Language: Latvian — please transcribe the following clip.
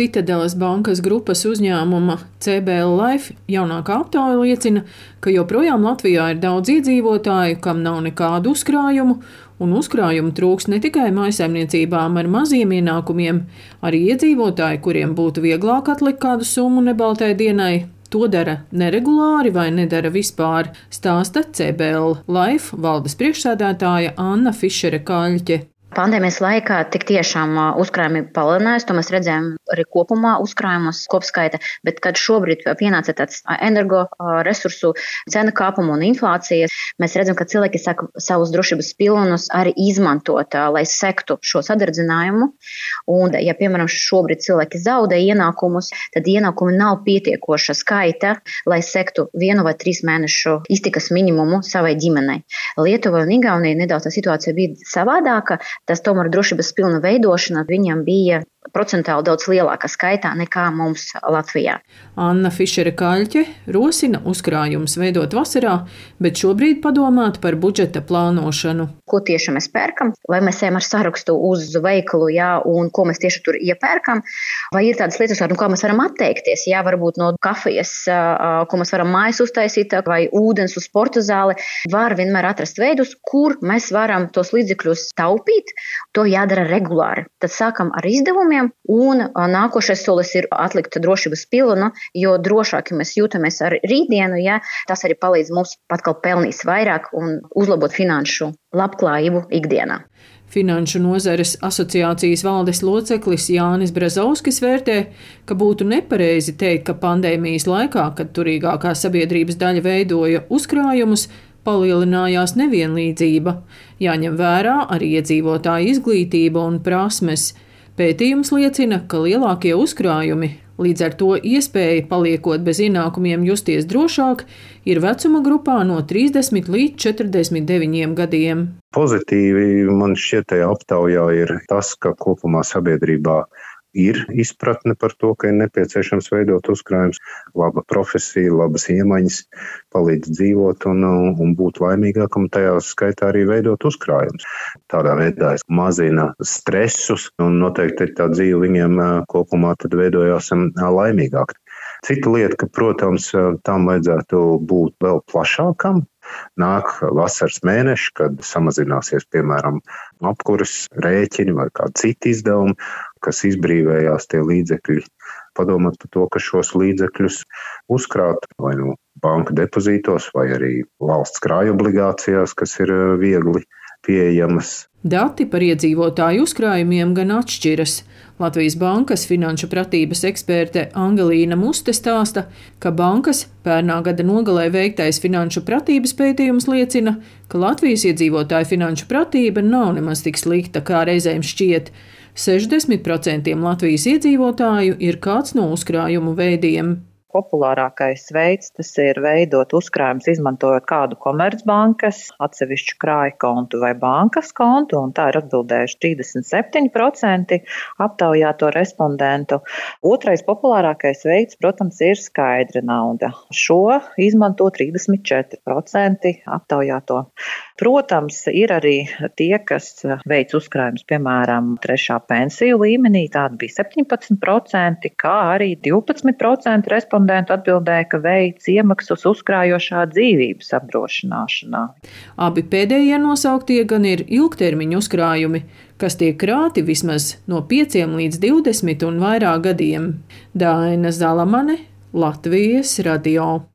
Citadelas bankas grupas uzņēmuma CBL Life jaunākā aptauja liecina, ka joprojām Latvijā ir daudz iedzīvotāju, kam nav nekādu uzkrājumu, un uzkrājumu trūks ne tikai maisaimniecībām ar maziem ienākumiem, arī iedzīvotāji, kuriem būtu vieglāk atlikt kādu summu nebaltai dienai. To dara neregulāri vai nedara vispār, stāsta CBL Life valdes priekšsēdētāja Anna Fišere Kaļķe. Pandēmijas laikā tik tiešām uzkrājumi palielinājās, to mēs redzējām arī kopumā uzkrājumus kopskaita, bet kad šobrīd pienāca tāds energoresursu cena kāpuma un inflācija, mēs redzam, ka cilvēki sāk savus drošības pilnus arī izmantot, lai sektu šo sadardzinājumu. Un, ja, piemēram, šobrīd cilvēki zaudē ienākumus, tad ienākumi nav pietiekoša skaita, lai sektu vienu vai trīs mēnešu iztikas minimumu savai ģimenei. Lietuva un Igaunija nedaudz tā situācija bija savādāka tas tomēr drošības pilna veidošana viņam bija procentuāli daudz lielākā skaitā nekā mums Latvijā. Anna Fišere Kaļķe rosina uzkrājumus veidot vasarā, bet šobrīd padomāt par budžeta plānošanu. Ko tieši mēs pērkam? Vai mēs ejam ar sarakstu uz veikalu, jā, un ko mēs tieši tur iepērkam? Vai ir tādas lietas, no kā mēs varam atteikties? Jā, varbūt no kafijas, ko mēs varam mājas uztaisīt, vai ūdens uz sporta zāli. Var vienmēr atrast veidus, kur mēs varam tos līdzekļus taupīt. To jādara regulāri. Tad sākam ar izdevumiem un nākošais solis ir atlikt drošības pilnu, jo drošāki mēs jūtamies ar rītdienu, ja tas arī palīdz mums atkal pelnīt vairāk un uzlabot finanšu labklājību ikdienā. Finanšu nozares asociācijas valdes loceklis Jānis Brazauskis vērtē, ka būtu nepareizi teikt, ka pandēmijas laikā, kad turīgākā sabiedrības daļa veidoja uzkrājumus, palielinājās nevienlīdzība, jāņem vērā arī iedzīvotāju izglītība un prasmes. Pētījums liecina, ka lielākie uzkrājumi, līdz ar to iespēja paliekot bez ienākumiem justies drošāk, ir vecuma grupā no 30 līdz 49 gadiem. Pozitīvi man šķiet, tajā aptaujā ir tas, ka kopumā sabiedrībā ir izpratne par to, ka ir nepieciešams veidot uzkrājumus, laba profesija, labas iemaņas, palīdz dzīvot un, un būt laimīgākam, tajā skaitā arī veidot uzkrājumus. Tādā veidā es mazina stresus un noteikti tā dzīve viņiem kopumā tad veidojās laimīgāk. Cita lieta, ka, protams, tam vajadzētu būt vēl plašākam, Nāk vasaras mēneši, kad samazināsies, piemēram, apkuras rēķini vai kādi citi izdevumi, kas izbrīvējās tie līdzekļi. Padomāt par to, ka šos līdzekļus uzkrāt vai nu banka depozītos, vai arī valsts krāju obligācijās, kas ir eh, viegli pieejamas. Dati par iedzīvotāju uzkrājumiem gan atšķiras. Latvijas bankas finanšu pratības eksperte Angelīna Muste stāsta, ka bankas pērnā gada nogalē veiktais finanšu pratības pētījums liecina, ka Latvijas iedzīvotāju finanšu pratība nav nemaz tik slikta, kā reizēm šķiet. 60% Latvijas iedzīvotāju ir kāds no uzkrājumu veidiem populārākais veids tas ir veidot uzkrājumus, izmantojot kādu komercbankas, atsevišķu krāju kontu vai bankas kontu, un tā ir atbildējuši 37% aptaujāto respondentu. Otrais populārākais veids, protams, ir skaidra nauda. Šo izmanto 34% aptaujāto. Protams, ir arī tie, kas veic uzkrājumus, piemēram, trešā pensiju līmenī, tāda bija 17%, kā arī 12% respondentu respondentu atbildēja, ka veic iemaksas uzkrājošā dzīvības apdrošināšanā. Abi pēdējie nosauktie gan ir ilgtermiņa uzkrājumi, kas tiek krāti vismaz no 5 līdz 20 un vairāk gadiem. Daina Zalamane, Latvijas radio.